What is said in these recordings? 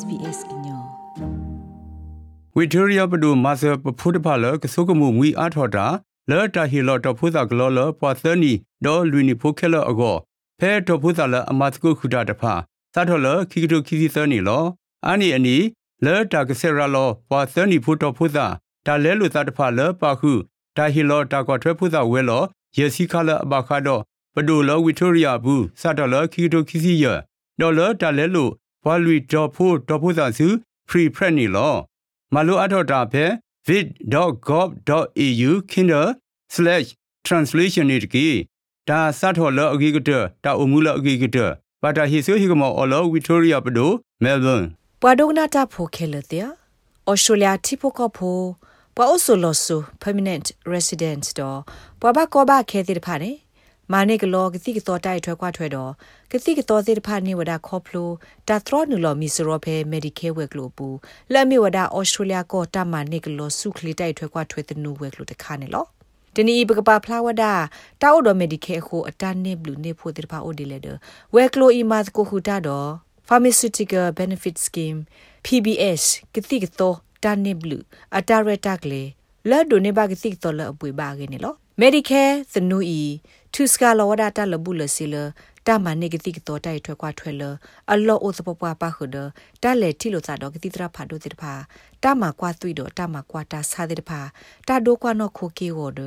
SBS ကညောဝီတိုရီယာပဒူမာဆာပဖုဒဖလာကဆုကမှုငွီအားထော်တာလော်တာဟီလော်တဖုဇာဂလော်လပွာသနီဒေါ်လူနီဖိုခဲလော်အကောဖဲတဖုဇာလအမတ်ကုခုတာတဖာသတ်ထော်လခိကတုခိစီသနီလောအာနီအနီလော်တာကဆရာလောပွာသနီဖုတဖုဇာဒါလဲလူသတ်တဖာလောပါခုဒါဟီလော်တာကောထွဲဖုဇာဝဲလောယေစီခါလအဘခါတော့ပဒူလောဝီတိုရီယာဘူးစတော်လခိကတုခိစီယဒေါ်လတာလဲလူ ဘွာလူဒေါ်ဖိုဒေါ်ဖိုဇာစုဖရီဖရက်နီလောမလိုအထော်တာဖဲ vid.gov.au kinder/translation နေတကီဒါစတ်ထော်လအဂီကတတာအမှုလအဂီကတပါတာဟီဆိုဟီကမောအလောဝီတိုရီယာပဒိုမဲလ်ဘန်ပွာဒိုဂနာတာဖိုခဲလတဲ့အော်စတြေးလျတီပိုကဖိုပွာအိုဆိုလောဆူ permanent resident တော့ပွာဘကောဘခဲတဲ့ဖာနေမာနေကလောကတိကတော်တိုက်ထွဲခွားထွဲတော့ ကတိကတော်စေတဖာနေဝဒခေါဖလိုတာထရနူလောမီစရောဖဲမက်ဒီကဲဝဲကလိုပူလက်မီဝဒအော်စတြေးလျကောတာမာနေကလောစုခလီတိုက်ထွဲခွားထွဲတဲ့နူဝဲကလိုတခါနေလောတနီပကပဖလာဝဒတာအိုဒမက်ဒီကဲခိုအတန်နေဘလူနေဖို့တဲ့ဖာအိုဒီလေဒဝဲကလိုအီမတ်ကိုခူတာတော့ pharmaceutical benefit scheme PBS ကတိကတော်တန်နေဘလူအတာရတာကလေလက်ဒိုနေဘာကတိကတော်လအပွေပါခဲ့နေလော Medicare သနူဤသူစကလောဝဒတာလဘူးလစီလ တာမနေကတိကတော်တိုက်ထွက်ကွာထွက်လအလောအိုစပပွားပါခုဒတာလေတီလိုစာတော့ကတိတရဖာဒိုတိတဖာတာမကွာသွိတော့တာမကွာတာစာတိတဖာတာဒိုကွာနော့ခိုကေဝဒ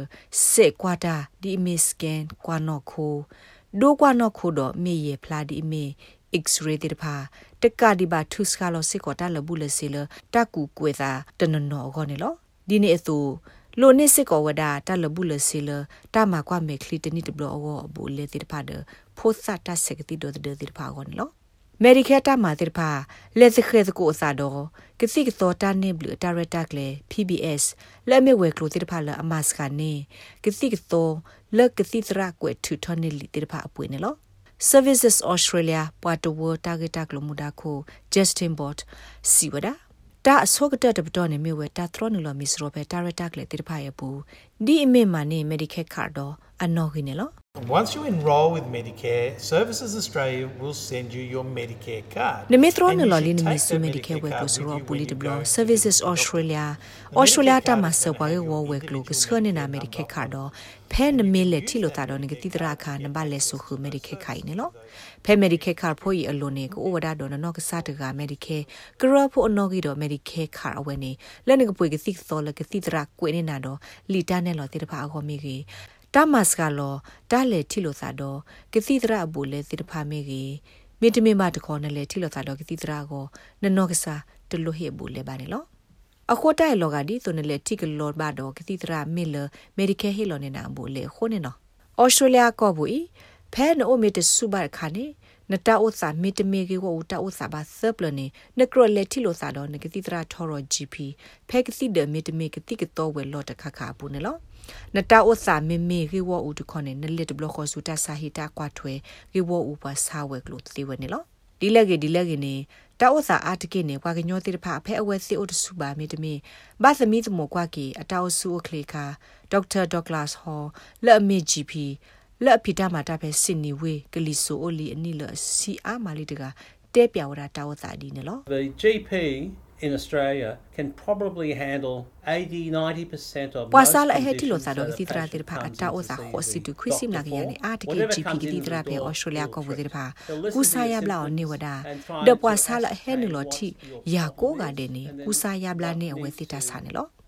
စေကွာတာဒီမီစကန်ကွာနော့ခိုဒိုကွာနော့ခိုတော့မေရဖလာဒီမေ x-ray တိတဖာတက်ကဒီဘာထုစကလောစစ်ကောတာလဘူးလစီလတကူကွေသာတနနောခေါနေလောဒီနေ့အသူ လိုနစ်စစ်ကောဝဒတလဘူးလစီလတမကွာမေခလီတနိတဘလအောဘူလေတိဖာဒဖိုသတ်တဆက်ကတိဒိုဒတိဖာဂွန်လောမေဒီကက်တာမာတိဖာလက်စခဲစကိုအစာတော့ကစီကသောတာနေဘလတာရတာကလေ PBS လက်မေဝဲကလိုတိဖာလအမတ်စကနေကစီကသောလက်ကစီသရာကွဲထူထနေလီတိဖာအပွေနေလော Services Australia ပွာတဝတာဂက်တာကလမူဒါခို Justin Bot စီဝဒါ တာအစောကတက်တပတော်နေမြဝဲတာထရနူလမီစရောပဲတာရတာကလေတိဖာရဘူး ဒီအမေမနေ Medicare card တော့အနော်ခင်းနော် Once you enroll with Medicare, Services Australia will send you your Medicare card. နမေထရနလလီနမီဆူ Medicare ဝဲကဆိုရပူလီတဘလ Services Australia Australia တာမဆပွားဝဝဲကလိုကစခနေနာ Medicare card တော့ဖဲနမေလက်တီလိုတာတော့ငကတိတရာခါနဘလက်ဆုခု Medicare ခိုင်နေလို့ဖဲ Medicare card ဖို့ရအလိုနေကိုဝဒါတော့နော်ကစားတက Medicare ကရဖို့အနော်ကြီးတော့ Medicare card အဝဲနေလက်နေကပွေကတိသောလကတိတရာကွေနေနာတော့လီတာနဲ့လောတိတဖာအခေါ်မိကြီးတမတ်ကလောတားလေထီလိုသာတော့ကတိတရအဘူလေတိတဖာမေကြီးမေတမေမတခေါ်နဲ့လေထီလိုသာတော့ကတိတရကိုနနောကစားတလို့ဟေဘူလေပါနေလောအခေါ်တိုင်လောကဒီဆိုနေလေတိကလောဘာတော့ကတိတရမေလမေဒီကဲဟီလောနေနာဘူလေခိုးနေနော်ဩစတြေးလျကောဘူဤဖဲနိုမီတစုဘခါနေ နတာဥစာမီတမီကေဝတာဥစာဘာဆပ်လနေနကရလက်တီလိုစာတော့နကတိတရာထော်ရ GP ဖဲကစီဒမီတမီကတိကတော့ဝဲလော့တခခပူနေလောနတာဥစာမီမီကေဝဥတခွန်နေနလစ်ဘလခေါ်စုတာစာဟီတာကွာထွဲကေဝဥပါစာဝဲကလို့တိဝဲနေလောဒီလက်ကေဒီလက်ကေနေတာဥစာအာတကိနေကွာကညောတိတဖအဖဲအဝဲစီအိုတစုပါမီတမီဘာသမီသမကွာကေအတောက်စုအခလေခါဒေါက်တာဒေါက်လာစ်ဟောလက်အမီ GP လက်ဖီတာမာတာပဲစင်နီဝေကလီဆိုအိုလီအနိလစီအာမာလီတကတဲပြော်တာတာဝတာဒီနော် The GP in Australia can probably handle 80 90% of ပွာဆာလဟဲတီလိုစာတော့ဒီတရာတိဖာအတာအိုစာခေါ်စီတူခရစ်စီမလာကရနေအာတကေ GP ကဒီတရာပဲဩစတြေးလျကောဝဒီဖာကူဆာယဘလာနေဝဒါဒပွာဆာလဟဲနီလိုတီယာကိုကတဲ့နေကူဆာယဘလာနေ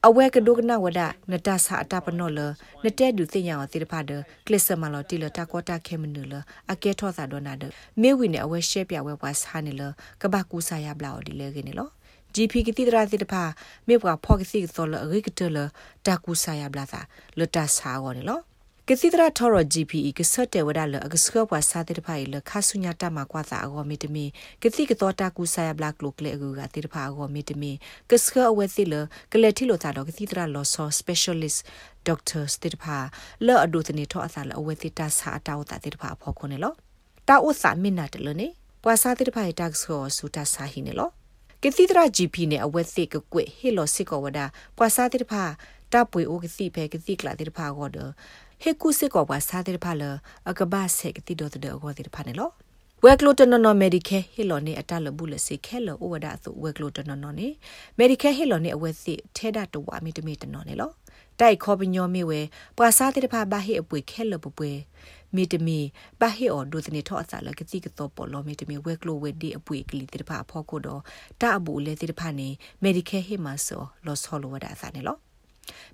အဝဲစစ်တာဆာနေလောအဝဲကဒုကနာဝဒနတဆာအတပနောလနတဲဒူသိညာတိတဖာဒကလစ်စမလောတီလတာကောတာခဲမနလအကဲထောသာဒနာဒမေဝီနေအဝဲရှဲပြဝဲပွားဆာနေလကဘာကူဆာယဘလာဒီလေကနေလော GP ကတိတရာတိတဖာမေပွားဖော့ကစီသောလရိကတလတာကူဆာယဘလာသာလတဆာဝော်နေလော ကစီတရာထော်ရ GPE ကစတဲ့ဝဒါလအကစကပွားစာတဲ့ဖိုင်လခါဆုညာတမကွာသာအောမီတမီကတိကတော့တာကူဆာယဘလကလုကလေအကူကတိတဖာအောမီတမီကစကအဝဲသိလကလေတီလိုတာတော့ကတိတရာလောဆော specialist doctors တိတဖာလောအဒုတနေထောအသာလအဝဲတိတာစာအတောတာတိတဖာဖော်ခွနေလောတာဥစာမင်နာတလနေပွာစာတိတဖာတက်ဆောဆူတာစာဟိနေလောကတိတရာ GP နဲ့အဝဲသိကကွေဟီလိုစစ်ကောဝဒါပွာစာတိတဖာတပွေအိုကတိဖဲကတိကလာတိတဖာကောဒ ဟေကုစစ်ကောပါစားတဲ့ဖာလအကဘာဆက်ကတိတော်တဲ့အောတဲ့ဖာနေလောဝဝက်ကလိုတနော်နော်မက်ဒီကယ်ဟီလော်နေအတလဘူးလစီခဲလောဝဒအသုဝက်ကလိုတနော်နော်နေမက်ဒီကယ်ဟီလော်နေအဝဲစီထဲဒတဝအမီတမီတနော်နေလောတိုက်ခေါ်ပညောမီဝဲပွာစားတဲ့ဖာဘာဟိအပွေခဲလောပပွေမီတမီဘာဟိအော်ဒုသနေထောအစာလကတိကတော့ပေါ်လောမီတမီဝက်ကလိုဝဲဒီအပွေကလီတဲ့ဖာဖောကိုတော့တာအဘူလေတဲ့ဖာနေမက်ဒီကယ်ဟီမဆောလောဆောလိုဝဒအစာနေလော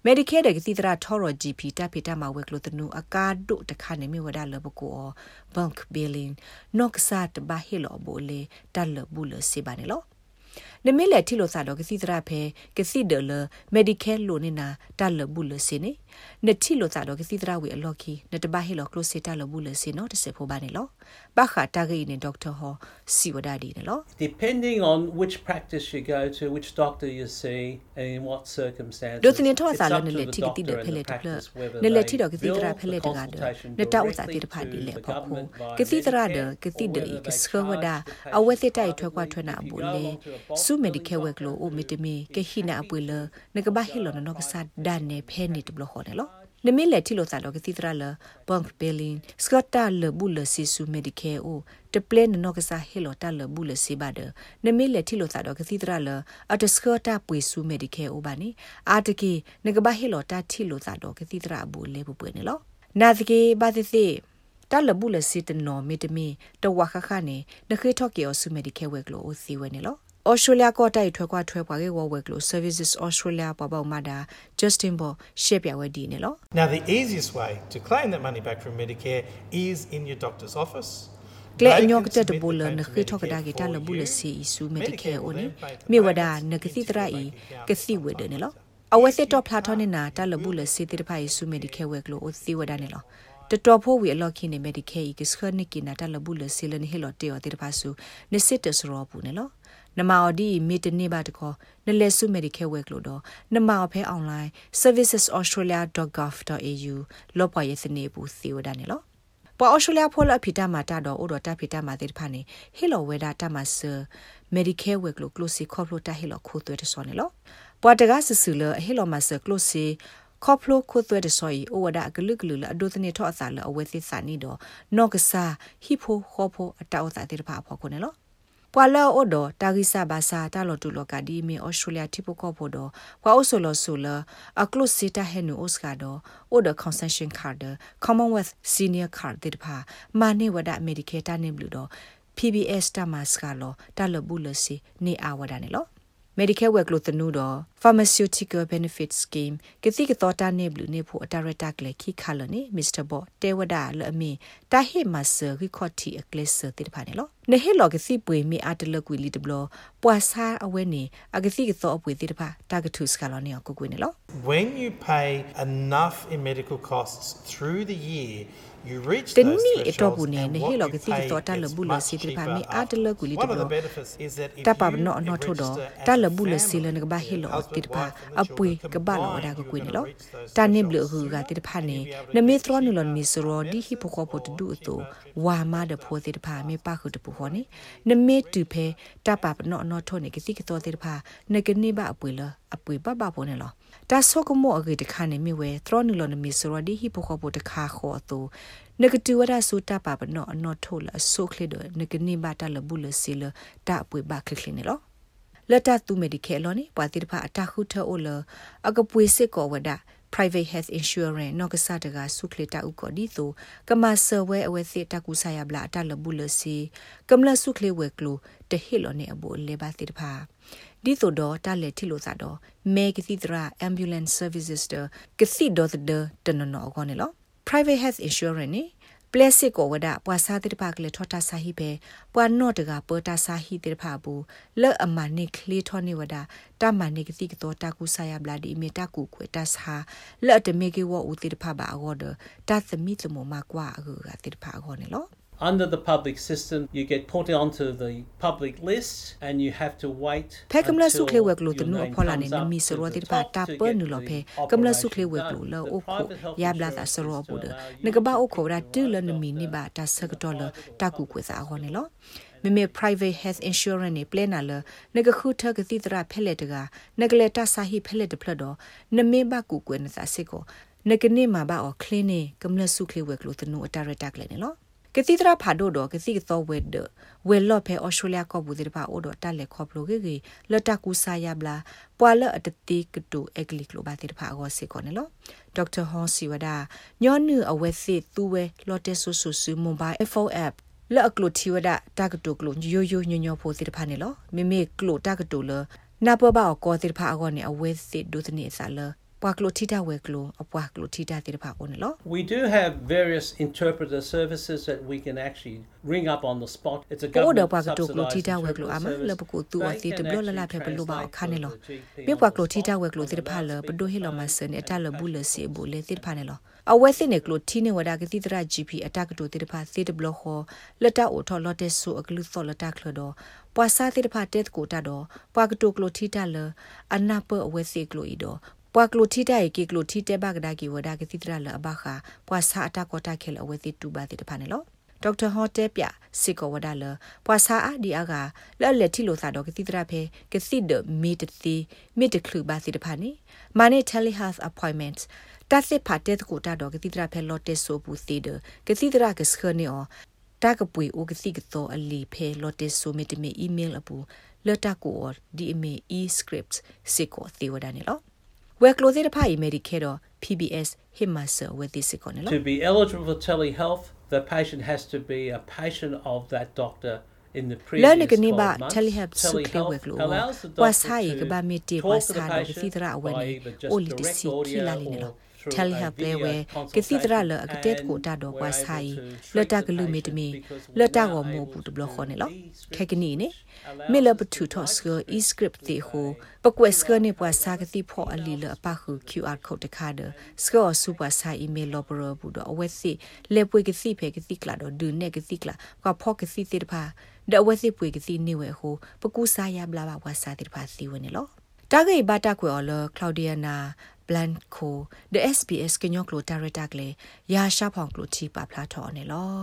Medicare တဲ့ကတိတရာထော်ရ GP တပ်ဖိတမှာဝဲကလို့တနူအကာဒုတခါနေမြဝဒါလဘကို bank billing နော့ကဆတ်ဘာဟီလောဘိုလေတလဘူးလစီပါနေလော နမေလက်တီလိုစာတော့ကစီတရာဖဲကစီဒလမက်ဒီကယ်လိုနေနာတလဘူးလစီနေနတီလိုစာတော့ကစီတရာဝေအလော်ခီနတဘာဟီလောကလိုစီတလဘူးလစီနော်တစေဖိုပါနေလောဘာခတာဂိနေဒေါက်တာဟောစီဝဒါဒီနေလော Depending on which practice you go to, which doctor you see, and in what circumstances. ဒုသနေထော it's စာလ up န to လေ the တိကတိဒ doctor ဖဲ and လေ the တဖလ practice whether နလေ they တိတော့ကတိတရာ bill ဖဲလေ the တကာဒ consultation နတာဥစာတိ directly တဖာဒီလေ to the ပေါ့ခု government via ကတိတရာဒ Medicare, ကတိဒ or က whether စခ they ဝဒ charge the အဝဲစစ် patient တိုက်ထွဲကွာ privately. ထွဲနာ If ဘူ you go လေ along to a bulk စုမက်ဒီကဲ billing ဝဲကလိုအိုမီတမီကဟိနာအပွေလနကဘာဟီလောနနောကဆာဒန်နေဖဲနေတဘလခေါ်နေလောနမီလက်တီလိုစာတော့ကတိတရာလဘန်ဘယ်လင်းစကတ်တာလဘူလစီဆူမက်ဒီကဲအိုတပလန်နောကဆာဟီလောတာလဘူလစီဘာဒနမီလက်တီလိုစာတော့ကတိတရာလအတစကတာပွေဆူမက်ဒီကဲအိုဘာနီအာတကီနကဘာဟီလောတာတီလိုစာတော့ကတိတရာဘူလေဘူပွေနေလောနာတကေဘာတိစီတလဘူးလစီတနော်မီတမီတဝခခနေနခေထော့ကေအဆူမက်ဒီကဲဝဲကလိုအိုစီဝဲနေလော Australia ကောတိုက်ထွဲကွာထွဲပွားကေဝဝဲကလို Services Australia ပပမာဒါ Justin Bo ရှေ့ပြဝဲဒီနေလော Now, the easiest way to claim that money back from Medicare is in your doctor's office. ကလေ They ညော can ကတဲ့ submit ဘူလ the claim န to ခေထောကဒါ Medicare ကေတလ for ဘူးလ you. စီဆူ Medicare Medicare အို will နေ then pay the မြေဝဒါ payments နကစီတရာဤ into your bank account ကစီဝဲတယ်နေလောအဝဲစစ်တော့ဖလာထောနေနာတလဘူးလစီတိတဖိုင်ဆူ Medicare ဝဲကလိုအိုစီဝဒါနေလောတတော်ဖို့ဝီအလော့ခိနေ Medicare ကစခနိကိနာတလဘူးလစီလနေဟေလောတေောတိတဖာဆူနစစ်တစရောပူနေလော နမော်ဒီမီတနေပါတခေါနလဲဆု Medicare ဝဲကလို့တော့နမော်ဖဲ online servicesaustralia.gov.au လောပွားရဲ့စနေဘူးစီဝဒါနေလောပွာအော်စတြေးလျဖော်လအဖီတာမာတာတော့အိုတော့တာဖီတာမာတဲ့ဖာနေဟီလိုဝဲဒါတာမဆာ Medicare ဝဲကလို့ close ခေါပလို့တာဟီလိုခိုးသွဲတဆောနေလောပွာတကဆဆူလဟီလိုမဆာ close ခေါပလို့ခိုးသွဲတဆောဤအိုဝဒါကလုကလုလအဒိုတနေထောအစာလအဝဲသစ်စာနေတော့နော့ကဆာဟီဖိုခေါဖိုအတောက်စာတဲ့ဖာဖော်ခုနေလော ပွာလောအိုဒတာဂိဆာဘာစာတာလောတူလောကဒီမီဩစတြေးလျတိပကောဖို့တော့ပွာအိုဆိုလောဆိုလအကလုစီတာဟဲနူဩစကာတော့အိုဒကွန်ဆန်ရှင်ကာဒ Commonwealth Senior Card တဲ့ဖာမာနေဝဒအမေရိကေတာနေဘလူတော့ PBS တမစကလောတာလဘူးလစီနေအဝဒနေလော Medicare work လို့တနူတော့ Pharmaceutical Benefit Scheme ကတိကတော့တာနေဘလူနေဖို့အတရတက်လေခိခါလနေ Mr. Bo တေဝဒါလအမီတာဟိမဆာရီခေါတီအကလစ်တိတဖာနေလော နေဟေလောကစီပွေမီအတလကွီလီတဘလပွာဆာအဝဲနေအကစီကတော့အပွေတိတဖာတာဂထုစကလောနေကိုကွေနေလော When you pay enough in medical costs through the year, you reach တ those နီအတော့ thresholds ဘူးနေ and နေ what ဟေလော you ကစီ pay ကတော့တာလ gets ဘူးလ much စီတိဖာ cheaper မီအတလကွီလီတ after. ဘ One of လ the benefits is that if တပပ you နောအနောထိုတော့ register as တာလ a ဘူးလစီလ family, နကဘာဟီ your လော husband, တိတဖာ wife, and the အပွေ children ကဘာလောဒါ combined, က you ကွေနေ will လော reach those တာနေဘလ thresholds ဟူက sooner တိတဖာနေ and you'll be able to နမေ get သရနီလ cheaper မီစရောဒီဟီပိုကောပိုတဒူအတူဝါမဒဖိုတိတဖာမေပါခုတပူဟောနေနမေတူဖဲတပပနောနောထိုနေကစီကတော့တိတဖာနကနေဘအပွေလအပွေပပဖိုနေလောတာဆောကမောအဂေတခါနေမိဝဲသရနီလနမီစရောဒီဟီပိုကောပိုတခါခေါ်အတူနဂတူဝရဆူတပပနောအနောထိုလအဆုခလေဒနကနေဘတလဘူးလစီလတအပွေဘခလခလနေလောလက်တတူမဒီခဲလောနေပွာတိတဖာအတခုထောအိုလအကပွေစစ်ကောဝဒ private health insurance နောက်ကစားတကဆုခလတာဥကောဒီဆိုကမဆဝဲအဝဲစစ်တကူဆာယဘလာတလဘူးလစီကမလဆုခလေဝဲကလိုတဟီလောနေအဘူလေပါတိတဖာဒီဆိုတော့တလက်တီလို့စားတော့မေကစီတရာ ambulance services တကစီဒေါ်ဒတနနောကောနေလော private health insurance နေ ပလက်စစ်ကိုဝဒပွာစာတိတပါကလေထောတာစာဟိပဲပွာနော့တကပေါ်တာစာဟိတိတဖာဘူးလော့အမနိကလီထောနေဝဒတာမနိကတိကတော့တာကူဆာယဘလာဒီမီတာကူခွေတာစာလော့တမေကေဝဦးတိတဖာဘာအော်ဒတာသမီတမမကွာအကူကတိတဖာခေါ်နေလော Under the public system, you get put onto the public list and you have to wait ဖဲကမလဆုခလေဝဲကလို until တနု your အ name ဖော်လာနေ comes န up မီစ to ရော the တိဖာ top တာ to ပ get နုလောဖဲ the ကမလဆုခလေဝဲက operation လိုလော done. အို The ခို private health ရဘလာသာစ insurance ရော is ဘူး to ဒ allow you နကဘာ to အိုခိုရာ get တူလ private နမီ health နေဘာတာစကတော်လ private တာကူခွေစာဟောနေလောမေမေ private health insurance နေ plan လာလနကခုထကတိတရာဖဲလက်တကနကလေတာစာဟိဖဲလက်တဖလတော့နမေဘကူကွေနစာစစ်ကိုနကနေမှာဘာအော် clinic ကမလဆုခလေဝဲကလိုတနုအတာရတက်လေနေလော ကကတိတရာဖာဒိုတော့ကတိသောဝဲဒဝဲလော့ဖဲအော်စတြေးလျကောဘူးတဲ့ပါအိုတော့တက်လက်ခေါပလိုကေကေလတ်တကူဆာယဘလာပွာလအတတိကတူအဂလီကလိုဘာတဲ့ပါအောစေကောနေလောဒေါက်တာဟွန်စီဝဒါညောနုအဝဲစစ်သူဝဲလော့တက်ဆူဆူဆူမွန်ဘိုင်း FO app လော့ကလိုတီဝဒါတာကတူကလိုယိုယိုညညောဖို့တဲ့ပါနေလောမိမိကလိုတာကတူလနာပဘာကောတဲ့ပါအောနေအဝဲစစ်ဒုသနေဆာလ ပွာကလိုတီတာဝဲကလိုအပွာကလိုတီတာတဲ့ပါအောနေလော We do have various interpreter services that we can actually ring up on the spot. It's a ပိုဒ government ပွာကတိုကလိုတီတာဝဲကလိုအမလပကူတူအစီတဘလလလာဖဲဘလိုပါခါနေလောမြေပွာကလိုတီတာဝဲကလိုတဲ့ပါလပဒိုဟီလောမဆန်အတလဘူးလစီဘူးလေတဲ့ပါနေလောအဝဲစစ်နေကလိုတီနေဝဒါကတိတရာ GP အတကတိုတဲ့ပါစေတဘလခောလက်တာအိုထော်လော်တက်ဆူအကလူသောလတာခလတော့ပွာစာတဲ့ပါတက်ကိုတာတော့ပွာကတိုကလိုတီတာလအနာပအဝဲစစ်ကလိုဤတော့ ပွာကလိုတီတာကေကလိုတီတဲဘကဒါကီဝဒါကတိတရာလအဘခါပွာစာအတကောတာခဲလအဝဲစစ်တူပါတဲ့ပါနေလောဒေါက်တာဟောတဲပြစစ်ကောဝဒါလပွာစာအဒီအကလဲ့လက်တီလိုသာတော့ကတိတရဖဲကတိဒမီတတီမီတကလူဘာစီတဖာနေမာနေ telehealth appointment တသက်ဖာတဲ့ကိုတာတော့ကတိတရဖဲလော့တက်ဆိုဘူးစီဒကတိတရကစခနေအောတာကပွေအိုကတိကတော့အလီဖဲလော့တက်ဆိုမီတမီ email အပူလော့တာကိုဒီအမီ e script စစ်ကိုသေဝဒနေလော ဝဲကလိုသေးတဖာ email ခဲတော့ PBS himmaser with this ကိုနေလော To be eligible for telehealth, the patient has to be a patient of that doctor in the previous လဲနကနိဘာ12 months. telehelp စုကလေဝဲကလို allows the ဝါ doctor ဆိုင်က to ဘာမီတီ talk ဝါ to the စာတော့ patient စီတရာအဝဲ by နေ either just အိုလီတ direct စီခီလာလီနေ audio လော or through telehelp a လဲ video ဝဲ consultation. ကစီတရာလအကတက်ကိုတာတော့ဝါဆိုင်လတ်တကလူမီတမီလတ်တကောမို့ဘူးတဘလခေါ်နေလောခဲကနီနေမေလပတူထော့စက e script တီဟိုပကွက်စကနေပွာစာကတိဖော်အလီလအပခု QR code တခါဒစကောစူပါဆိုင် email လောပရဘူးတော့အဝဲစီလေပွေကစီဖဲကစီကလာတော့ဒူနေကစီကလာကဖော့ကစီတေတဖာဒအဝဲစီပွေကစီနေဝဲဟိုပကူစာရဘလာဘဝါစာတေတဖာစီဝနေလောတာဂေဘတာကွေအော်လကလော်ဒီယာနာ blanco the sbs ကညောကလိုတာရတာကလေရာရှာဖောင်ကလိုချီပါဖလာထော်နေလော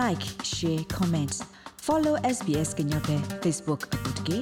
like share comment follow SBS ကညောပဲ Facebook အပုတ်ကေ